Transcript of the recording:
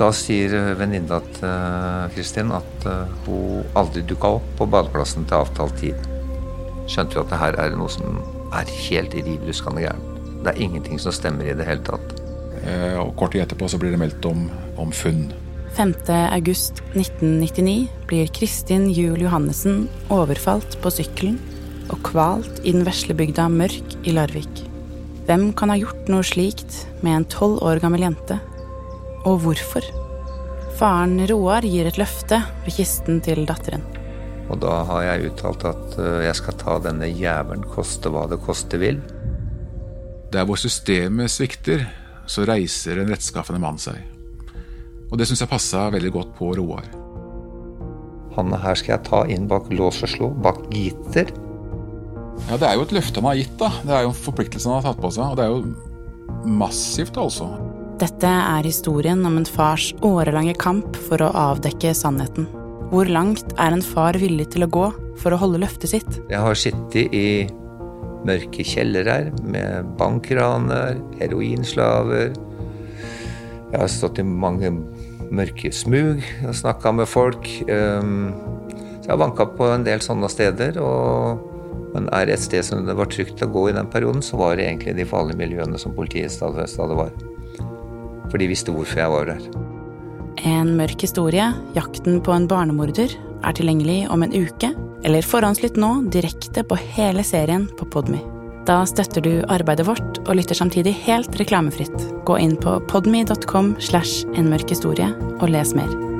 Da sier venninna til Kristin at eh, hun aldri dukka opp på badeplassen til avtalt tid. Skjønte jo at det her er noe som er helt riv luskende gærent. Det er ingenting som stemmer i det hele tatt. Eh, og Kort tid etterpå så blir det meldt om, om funn. 5. august 1999 blir Kristin Juel Johannessen overfalt på sykkelen og kvalt i den vesle bygda Mørk i Larvik. Hvem kan ha gjort noe slikt med en tolv år gammel jente? Og hvorfor? Faren Roar gir et løfte ved kisten til datteren. Og da har jeg uttalt at eh, jeg skal ta denne jævelen koste hva det koste vil. Der hvor systemet svikter, så reiser en rettskaffende mann seg. Og det syns jeg passa veldig godt på Roar. Han her skal jeg ta inn bak lås og slå, bak gitter. Ja, Det er jo et løfte han har gitt, da. Det er jo en forpliktelse han har tatt på seg. Og det er jo massivt, altså. Dette er historien om en fars årelange kamp for å avdekke sannheten. Hvor langt er en far villig til å gå for å holde løftet sitt? Jeg har sittet i mørke kjellere med bankraner, heroinslaver. Jeg har stått i mange mørke smug og snakka med folk. Ehm, så jeg har vanka på en del sånne steder. Og, men er et sted som det var trygt å gå i den perioden, så var det egentlig de farlige miljøene som politiet stadig, det var. For de visste hvorfor jeg var der. En mørk historie, jakten på en barnemorder, er tilgjengelig om en uke, eller forhåndslytt nå direkte på hele serien på Podmy. Da støtter du arbeidet vårt og lytter samtidig helt reklamefritt. Gå inn på podmy.com slash en historie og les mer.